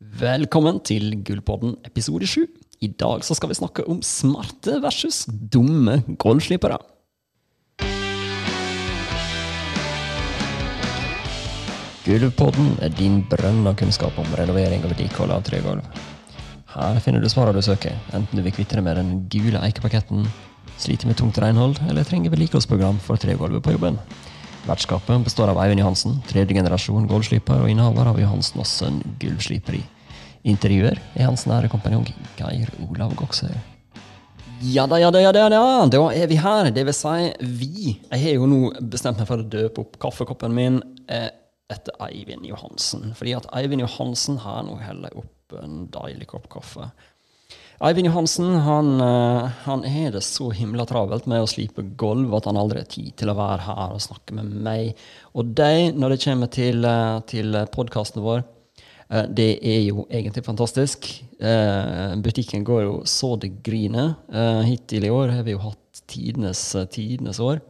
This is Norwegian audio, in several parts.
Velkommen til Gullpodden episode 7. I dag så skal vi snakke om smarte versus dumme golfslipere. Gullpodden er din brønn av kunnskap om renovering og vedlikehold av tregulv. Her finner du svarene du søker, enten du vil kvitte deg med den gule eikepaketten, sliter med tungt renhold eller trenger vedlikeholdsprogram for tregulvet på jobben. Vertskapet består av Eivind Johansen, tredje generasjon gulvsliper og innehaver av Johansen og Sønn gulvsliperi. Intervjuer er hans nære kompanjong Geir Olav Gokser. Ja da, ja da, ja da, ja da. Er vi her. Det vil si vi. Jeg har jo nå bestemt meg for å døpe opp kaffekoppen min eh, etter Eivind Johansen. Fordi at Eivind Johansen har nå heller opp en deilig kopp kaffe. Eivind Johansen han, eh, han er det så himla travelt med å slipe gulv at han aldri har tid til å være her og snakke med meg. Og deg når det kommer til, eh, til podkasten vår, eh, det er jo egentlig fantastisk. Butikken går jo så det griner. Hittil i år har vi jo hatt tidenes, tidenes år.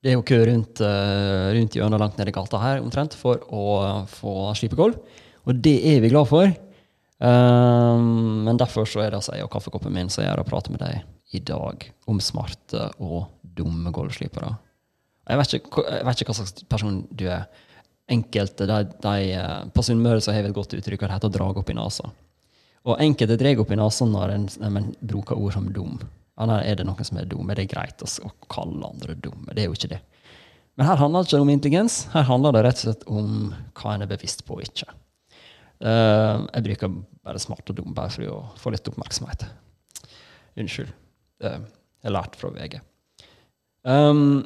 Det er jo kø rundt, rundt hjørnet langt ned i gata her omtrent for å få slipe gulv. Og det er vi glad for. Um, men derfor så er det altså jeg og kaffekoppen min som gjør å prate med deg i dag om smarte og dumme gulvslipere. Jeg vet, ikke, jeg vet ikke hva slags person du er. Enkelte de, de, eh, På Sunnmøre har vi et godt uttrykk, og det heter å drage opp i nesa. Og enkelte drar opp i nesa når en, en bruker ord som dum. Ja, er det noen som er dum? Er det greit å, å kalle andre dumme? Det er jo ikke det. Men her handler det ikke om intelligens. Her handler det rett og slett om hva en er bevisst på og ikke. Uh, jeg bruker bare smart og dum bare for å få litt oppmerksomhet. Unnskyld. Jeg har lært fra VG. Um,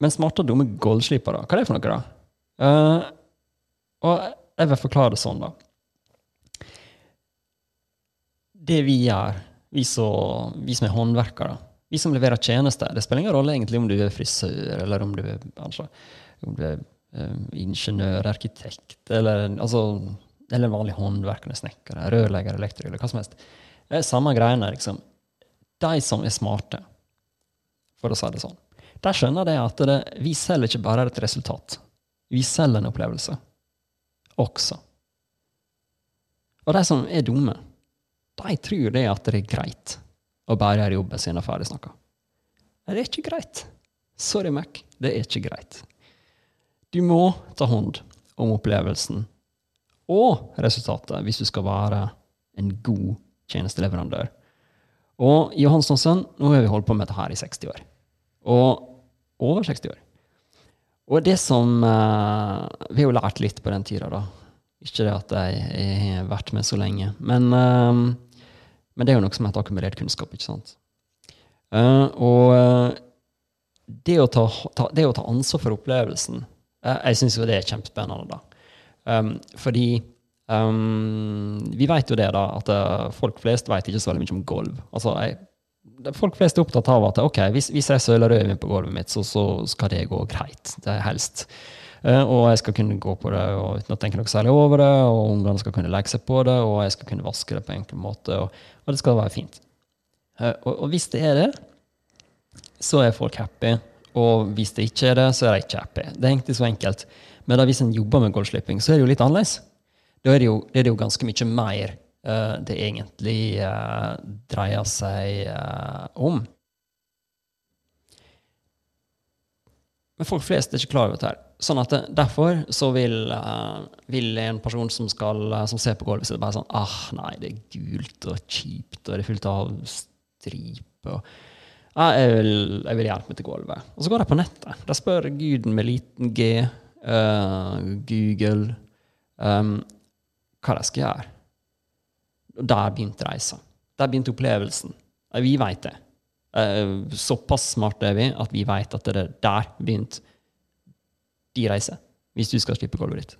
men smarte og dumme goldslipere, hva er det for noe, da? Uh, og jeg vil forklare det sånn, da. Det vi gjør, vi, så, vi som er håndverkere, vi som leverer tjenester Det spiller ingen rolle egentlig om du er frisør, eller om du er, altså, om du er ingeniør, arkitekt, eller, altså, eller vanlig håndverkende snekker, rørlegger, elektriker, eller hva som helst. Det er samme greiene, liksom. De som er smarte, for å si det sånn, de skjønner det at det, vi selger ikke bare et resultat. Vi selger en opplevelse også. Og de som er dumme, de tror det at det er greit å bare gjøre jobben sin og ferdig snakka. Det er ikke greit. Sorry, Mac. Det er ikke greit. Du må ta hånd om opplevelsen og resultatet hvis du skal være en god tjenesteleverandør. Og Johansson sønn, nå har vi holdt på med dette her i 60 år. Og over 60 år. Og det som uh, Vi har jo lært litt på den tida, da. Ikke det at jeg har vært med så lenge. Men, uh, men det er jo noe som heter akkumulert kunnskap, ikke sant? Uh, og det å, ta, ta, det å, ta, ansvar for opplevelsen Jeg syns jo det er kjempespennende, da. Um, fordi um, vi vet jo det, da, at folk flest vet ikke så veldig mye om gulv. Altså, folk flest er opptatt av at ok, hvis, hvis jeg søler rødvin på gulvet mitt, så, så, skal det gå greit. Det er helst. Uh, og jeg skal kunne gå på det og, uten å tenke noe særlig over det, og ungene skal kunne legge seg på det, og jeg skal kunne vaske det på en enkel måte, og, og det skal være fint. Uh, og, og, hvis det er det, så er folk happy. Og hvis det ikke er det, så er de ikke happy. Det er egentlig så enkelt. Men da hvis en jobber med goalslipping, så er det jo litt annerledes. Da er det jo, er det jo ganske mye mer uh, det egentlig uh, dreier seg uh, om. Men folk flest er ikke klar over dette. Sånn at Derfor så vil, vil, en person som, skal, som ser på gulvet bare sånn ah, nei, det er gult og kjipt, og det er fullt av striper. Ah, jeg, vil, jeg vil hjelpe meg til gulvet. Og så går de på nettet. De spør Guden med liten G, Google, um, hva de skal gjøre. Og der begynte reisa. Der begynte opplevelsen. Vi veit det. Såpass smarte er vi at vi veit at det er der begynte de reiser. Hvis du skal slippe gulvet ditt.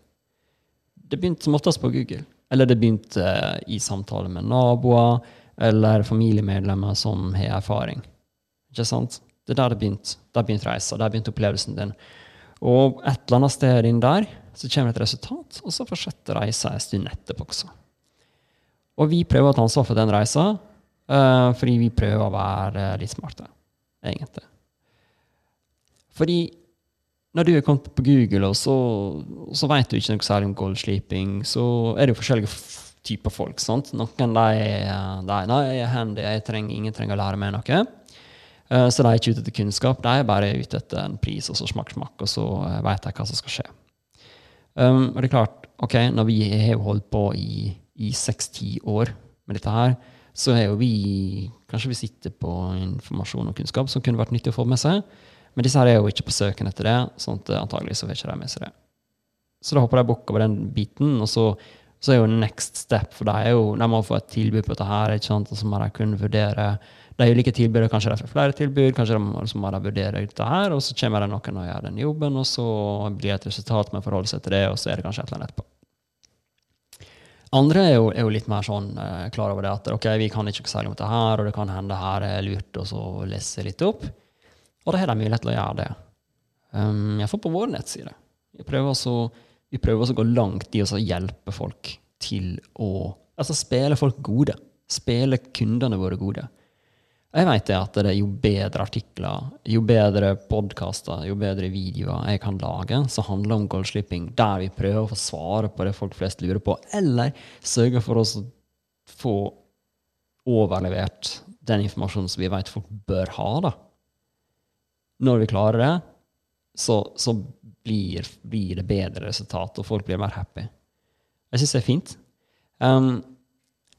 Det begynte som oftest på Google. Eller det begynte i samtale med naboer eller familiemedlemmer som har erfaring. Ikke sant? Det er der det begynte. Der begynte reisa. Der begynte opplevelsen din. Og et eller annet sted inn der så kommer et resultat, og så fortsetter reisa en stund etterpå også. Og vi prøver å ta ansvar for den reisa, uh, fordi vi prøver å være litt smarte, egentlig. Fordi når du er kommet på Google, og så, så vet du ikke noe særlig om goldsleeping, så er det jo forskjellige typer folk. sant? Noen de, de jeg er handy, jeg trenger, ingen trenger å lære meg noe. Eh, Så de er ikke ute etter kunnskap, de er bare ute etter en pris, og så smakk, smakk, og så veit vet de hva som skal skje. Um, og det er klart, ok, når vi har holdt på i, seks-ti år med dette her, så er jo vi Kanskje vi sitter på informasjon og kunnskap som kunne vært nyttig å få med seg, men disse her er jo ikke på søken etter det, sånn at antagelig så vil ikke de med seg det. Så da hopper de bukk over den biten, og så, så er jo next step for dem er jo, de må få et tilbud på dette her, ikke sant, og så må de kunne vurdere de ulike tilbudene, kanskje de får flere tilbud, kanskje de liksom bare vurderer dette her, og så kommer det noen og gjør den jobben, og så blir det et resultat med å forholde seg til det, og så er det kanskje et eller annet etterpå. Andre er jo, er jo litt mer sånn eh, klar over det at ok, vi kan ikke særlig om dette her, og det kan hende her er lurt og så lese litt opp. Og da har de mulighet til å gjøre det. Um, Iallfall på vår nettside. Vi prøver også, vi prøver å gå langt i å hjelpe folk til å altså spille folk gode. Spille kundene våre gode. Jeg vet det at det er jo bedre artikler, jo bedre podkaster, jo bedre videoer jeg kan lage som handler om goldslipping, der vi prøver å få svare på det folk flest lurer på, eller sørge for oss å få overlevert den informasjonen som vi vet folk bør ha. da. Når vi klarer det, så, så blir, blir det bedre resultat, og folk blir mer happy. Jeg syns det er fint. Um,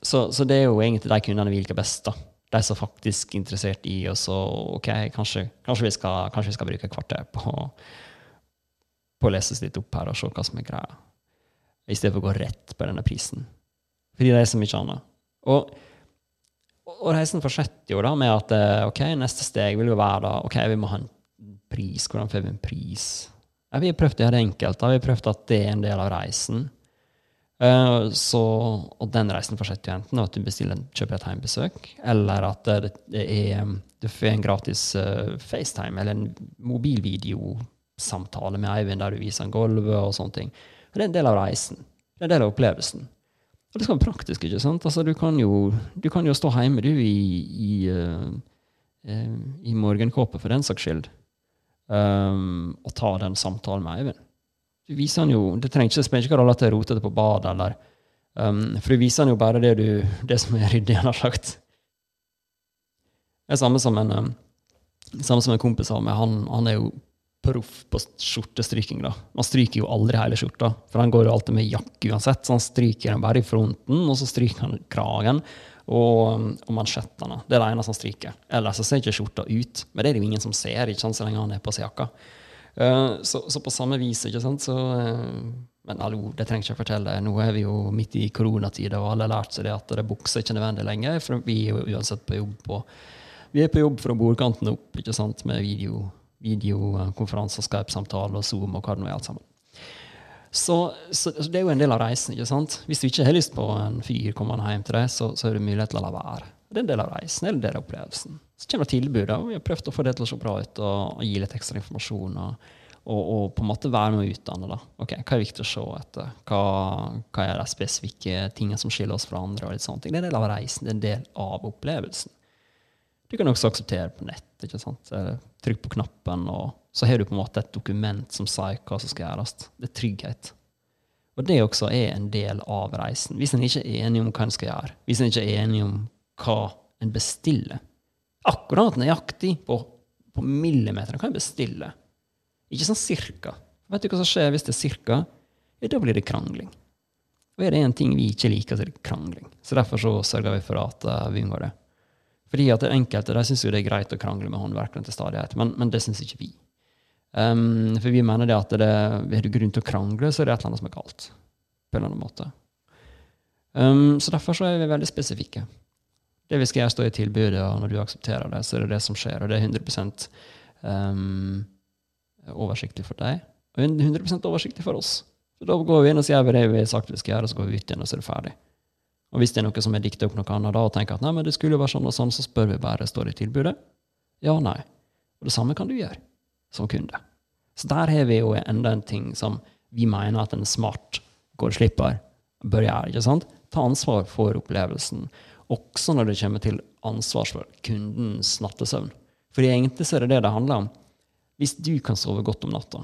så, så det er jo egentlig de kundene vi liker best. da de som faktisk er interessert i oss, og ok, kanskje, kanskje, vi skal, kanskje vi skal bruke et kvarter på, på å lese oss litt opp her og se hva som er greia, i stedet for å gå rett på denne prisen. Fordi det er så mye annet. Og, og reisen fortsetter jo da med at eh, ok, neste steg vil jo være da, ok, vi må ha en pris. Hvordan får vi en pris? Ja, vi har prøvd å gjøre det enkelt. Da. Vi har prøvd at det er en del av reisen. Uh, så, og den reisen fortsetter jo enten at du bestiller, kjøper et heimbesøk, eller at det, det er, du får en gratis uh, FaceTime eller en mobilvideosamtale med Eivind der du viser en gulvet og sånne ting. Og det er en del av reisen. Det er en del av opplevelsen. Og det skal være praktisk. ikke sant? Altså, du, kan jo, du kan jo stå hjemme du, i, i, uh, i morgenkåpe, for den saks skyld, um, og ta den samtalen med Eivind du viser han jo, Det trenger ikke spille ingen rolle at det er rotete på badet, eller um, For du viser han jo bare det, du, det som er ryddig, han har sagt. Det er samme som en, um, samme som en kompis av meg. Han, han er jo proff på skjortestryking. da. Han stryker jo aldri hele skjorta, for han går jo alltid med jakke uansett. Så han stryker den bare i fronten, og så stryker han kragen og, og mansjettene. Det er det eneste han stryker. Ellers så ser ikke skjorta ut. Men det er det jo ingen som ser, ikke sant, så lenge han er på seg jakka. Uh, så, så, på samme vis, ikke sant, så uh, Men hallo, det trenger ikke jeg fortelle. Nå er vi jo midt i koronatida, og alle har lært seg det at det bukser ikke nødvendig lenger. For vi er jo uansett på jobb på Vi er på jobb fra bordkanten opp, ikke sant, med video, videokonferanser, Skype-samtaler og Zoom og hva det nå er alt sammen. Så, så, det er jo en del av reisen. ikke sant? Hvis du ikke har lyst på en fyr kommende hjem til deg, så, så er det mulighet til å la være. Det er en del av reisen, det er en del av opplevelsen. Så kommer det tilbud, og vi har prøvd å få det til å se bra ut og, og gi litt ekstra informasjon. Og, og, og, på en måte være med å utdanne. da. Ok, Hva er viktig å se etter? Hva, hva er de spesifikke tingene som skiller oss fra andre? og litt sånne ting. Det er en del av reisen, det er en del av opplevelsen. Du kan også akseptere på nett. ikke sant? Trykk på knappen, og så har du på en måte et dokument som sier hva som skal gjøres. Det er trygghet. Og det også er en del av reisen. Hvis en ikke er enig om hva en skal gjøre, hvis en ikke er enig om hva en bestiller Akkurat nøyaktig på, på millimeteren kan en bestille. Ikke sånn cirka. Vet du hva som skjer hvis det er cirka? Ja, da blir det krangling. Og er det én ting vi ikke liker, så er det krangling. Så derfor så sørger vi for at uh, vi unngår det. Fordi at det enkelte de syns jo det er greit å krangle med håndverkeren til stadighet, men, men det syns ikke vi. Um, for vi mener det at det, er det grunn til å krangle, så er det et eller annet som er galt. På en eller annen måte. Um, så derfor så er vi veldig spesifikke. Det vi skal gjøre, står i tilbudet, og når du aksepterer det, så er det det som skjer. Og det er 100 um, oversiktlig for deg, og 100% oversiktlig for oss. Så da går vi inn og sier det vi har sagt vi skal gjøre, og så går vi ut igjen, og så er det ferdig. Og hvis det er noe som er dikta opp noe annet da, og tenker at nei, men det skulle være sånn og sånn, så spør vi bare står det i tilbudet. Ja, nei. Og det samme kan du gjøre som kunde. Så der har vi jo enda en ting som vi mener at en smart går slipper, bør gjøre. ikke sant? Ta ansvar for opplevelsen også når det kommer til ansvar for kundens nattesøvn. For egentlig så er det det det handler om. Hvis du kan sove godt om natta,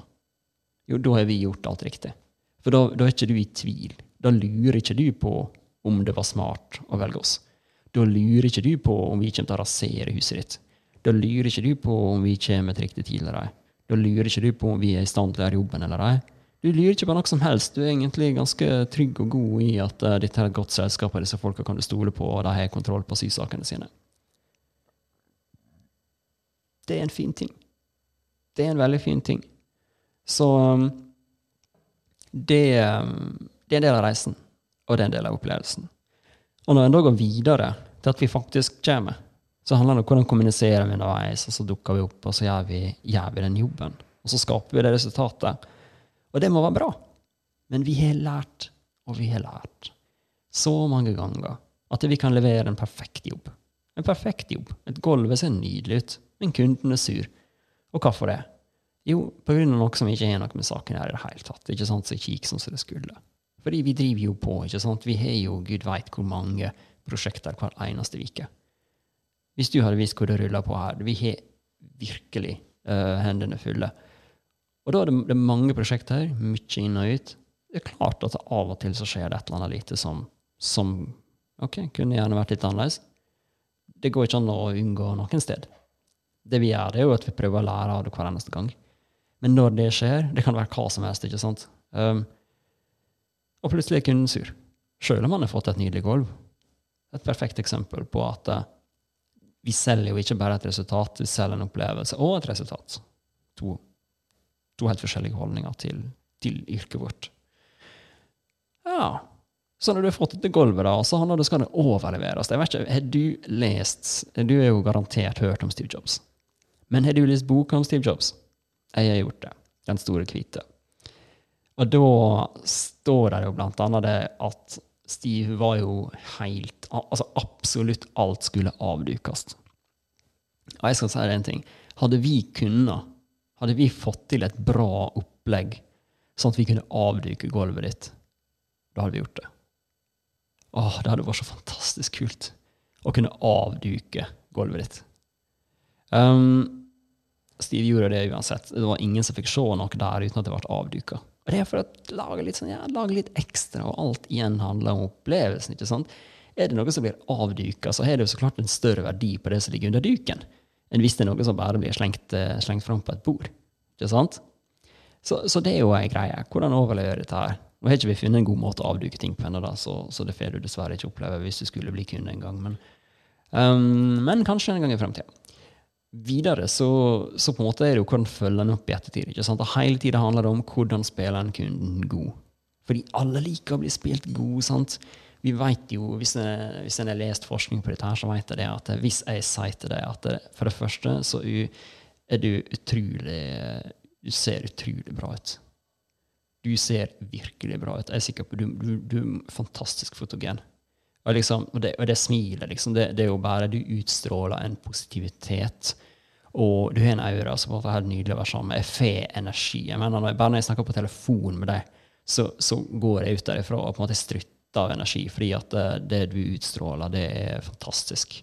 jo, da har vi gjort alt riktig. For da, da er ikke du i tvil. Da lurer ikke du på om det var smart å velge oss. Da lurer ikke du på om vi kommer til å rasere huset ditt. Da lurer ikke du på om vi kommer til riktig tid eller ei. Da lurer ikke du på om vi er i stand til å gjøre jobben eller ei. Du lurer ikke på noe som helst. Du er egentlig ganske trygg og god i at uh, dette er et godt selskap, og disse folka kan du stole på, og de har kontroll på sysakene sine. Det er en fin ting. Det er en veldig fin ting. Så um, det, um, det, er en del av reisen, og det er en del av opplevelsen. Og når en da går videre til at vi faktisk kommer, så handler det om hvordan kommuniserer vi underveis, og så dukker vi opp, og så gjør vi, gjør vi den jobben. Og så skaper vi det resultatet. Og det må være bra. Men vi har lært, og vi har lært så mange ganger at vi kan levere en perfekt jobb. En perfekt jobb. Et gulv ser nydelig ut, men kunden er sur. Og hvorfor det? Jo, av noe som ikke har noe med saken her i det hele tatt. Ikke sant, så kik som det skulle. Fordi vi driver jo på. ikke sant? Vi har jo gud veit hvor mange prosjekter hver eneste uke. Hvis du hadde visst hvor det ruller på her Vi har virkelig uh, hendene fulle. Og da er det, det er mange prosjekter, mye inn og ut. Det er klart at av og til så skjer det et eller annet lite som, som ok, kunne gjerne vært litt annerledes. Det går ikke an å unngå noen sted. Det vi gjør, det er jo at vi prøver å lære av det hver eneste gang. Men når det skjer, det kan være hva som helst, ikke sant? Um, og plutselig er kunden sur. Sjøl om han har fått et nydelig gulv. Et perfekt eksempel på at uh, vi selger jo ikke bare et resultat, vi selger en opplevelse og et resultat. To to helt forskjellige holdninger til, til yrket vårt. Ja. Så når du har fått dette gulvet, da, så handler det skal det overleveres. Jeg vet ikke, Har du lest Du har jo garantert hørt om Steve Jobs. Men har du lest boka om Steve Jobs? Jeg har gjort det. Den store hvite. Og da står det jo blant annet det at Steve var jo helt Altså absolutt alt skulle avdukes. Og jeg skal si deg en ting. Hadde vi kunnet hadde vi fått til et bra opplegg, sånn at vi kunne avduke gulvet ditt, da hadde vi gjort det. Åh, det hadde vært så fantastisk kult å kunne avduke gulvet ditt. Um, Steve gjorde det uansett. Det var ingen som fikk se noe der uten at det ble avduka. Og det er for å lage litt, sånn, ja, lage litt ekstra, og alt igjen handler om opplevelsen. ikke sant? Er det noe som blir avduka, så har det jo så klart en større verdi på det som ligger under duken enn hvis det er noe som bare blir slengt, eh, slengt fram på et bord. Ikke sant? Så, så det er jo ei greie. Hvordan overlever dette her? Nå har ikke vi funnet en god måte å avduke ting på ennå, så, så, det får du dessverre ikke oppleve hvis du skulle bli kunde en gang. Men, um, men kanskje en gang i framtida. Videre så, så, på en måte er det jo hvordan følger en opp i ettertid. ikke sant? Og Hele tida handler det om hvordan spiller en kunden god. Fordi alle liker å bli spilt god. sant? Vi vet jo, Hvis en, hvis en har lest forskning på dette, her, så vet jeg at hvis jeg sier til deg at for det første så er du utrolig Du ser utrolig bra ut. Du ser virkelig bra ut. Jeg er sikker på du, du, du er fantastisk fotogen. Og, liksom, og, det, og det smilet, liksom, det, det, er jo bare Du utstråler en positivitet. Og du har en aura som er helt nydelig å være sammen med. Jeg får energi. Jeg mener, bare når jeg snakker på telefon med deg, så, så går jeg ut derifra og på en måte strutter av energi, fordi at det, det, du utstråler, det er fantastisk.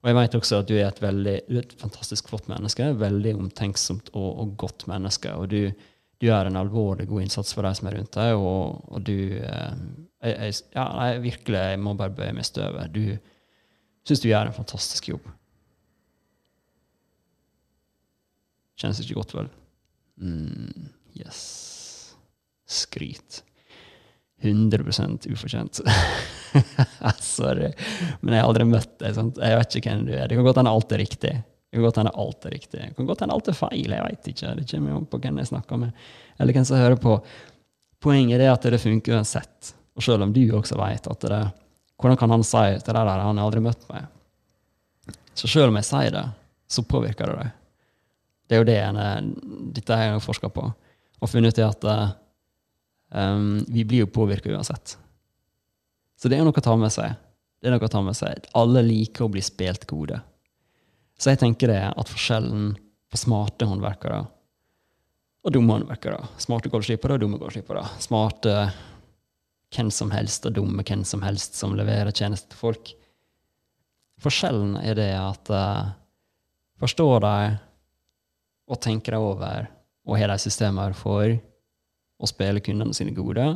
Og jeg vet også at du er et veldig du er et fantastisk flott menneske, veldig omtenksomt og, og godt menneske. Og du, du, gjør en alvorlig god innsats for de som er rundt deg, og, og du eh, jeg, ja, jeg, virkelig, jeg må bare bøye meg i støvet. Du syns du gjør en fantastisk jobb. Kjennes ikke godt, vel? Mm, yes. Skryt. 100 ufortjent. Sorry. Men jeg har aldri møtt deg. Sant? Jeg vet ikke hvem du er. Det kan godt hende alt er riktig. Det kan godt hende alt er riktig. Det kan godt hende alt er feil. Jeg vet ikke. Det kommer an på hvem jeg snakker med, eller hvem som hører på. Poenget er at det funker uansett. Og selv om du også vet at det Hvordan kan han si til det der han har aldri møtt meg? Så selv om jeg sier det, så påvirker det deg. Det er jo det dette har jeg forska på, og funnet ut at eh, Um, vi blir jo påvirka uansett. Så det er noe å ta med seg. Det er noe å ta med seg. Alle liker å bli spilt gode. Så jeg tenker det at forskjellen på smarte håndverkere og dumme håndverkere Smarte golfskipere og dumme golfskipere. Smarte hvem som helst og dumme hvem som helst som leverer tjenester til folk. Forskjellen er det at uh, forstår de og tenker over og har de systemer for å spille kundene sine gode.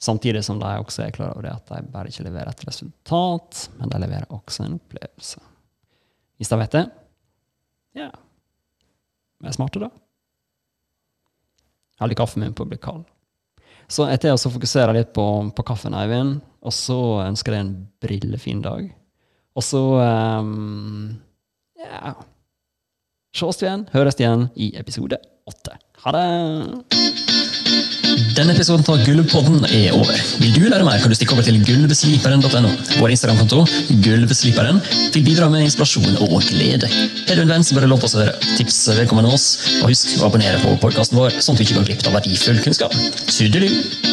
Samtidig som de også er klar over det at de bare ikke leverer et resultat, men de leverer også en opplevelse. Hvis de vet det, ja Vi er smarte, da. Aldri kaffen min på å bli kald. Så etter å fokusere litt på, på kaffen, Eivind, og så ønsker jeg en brillefin dag. Og så um, Ja. Sjås igjen, høres igjen i episode åtte. Ha det! Denne episoden av Gulvpodden er over. Vil du lære mer, kan du stikke over til gulvesliperen.no. Vår Instagram-konto, Gulvesliperen, vil bidra med inspirasjon og glede. Har du en venn som bør låte oss høre, tips vedkommende oss, og husk å abonnere på podkasten vår, sånn at du ikke går glipp av verdifull kunnskap. Tudelu!